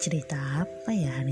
Cerita apa ya hari?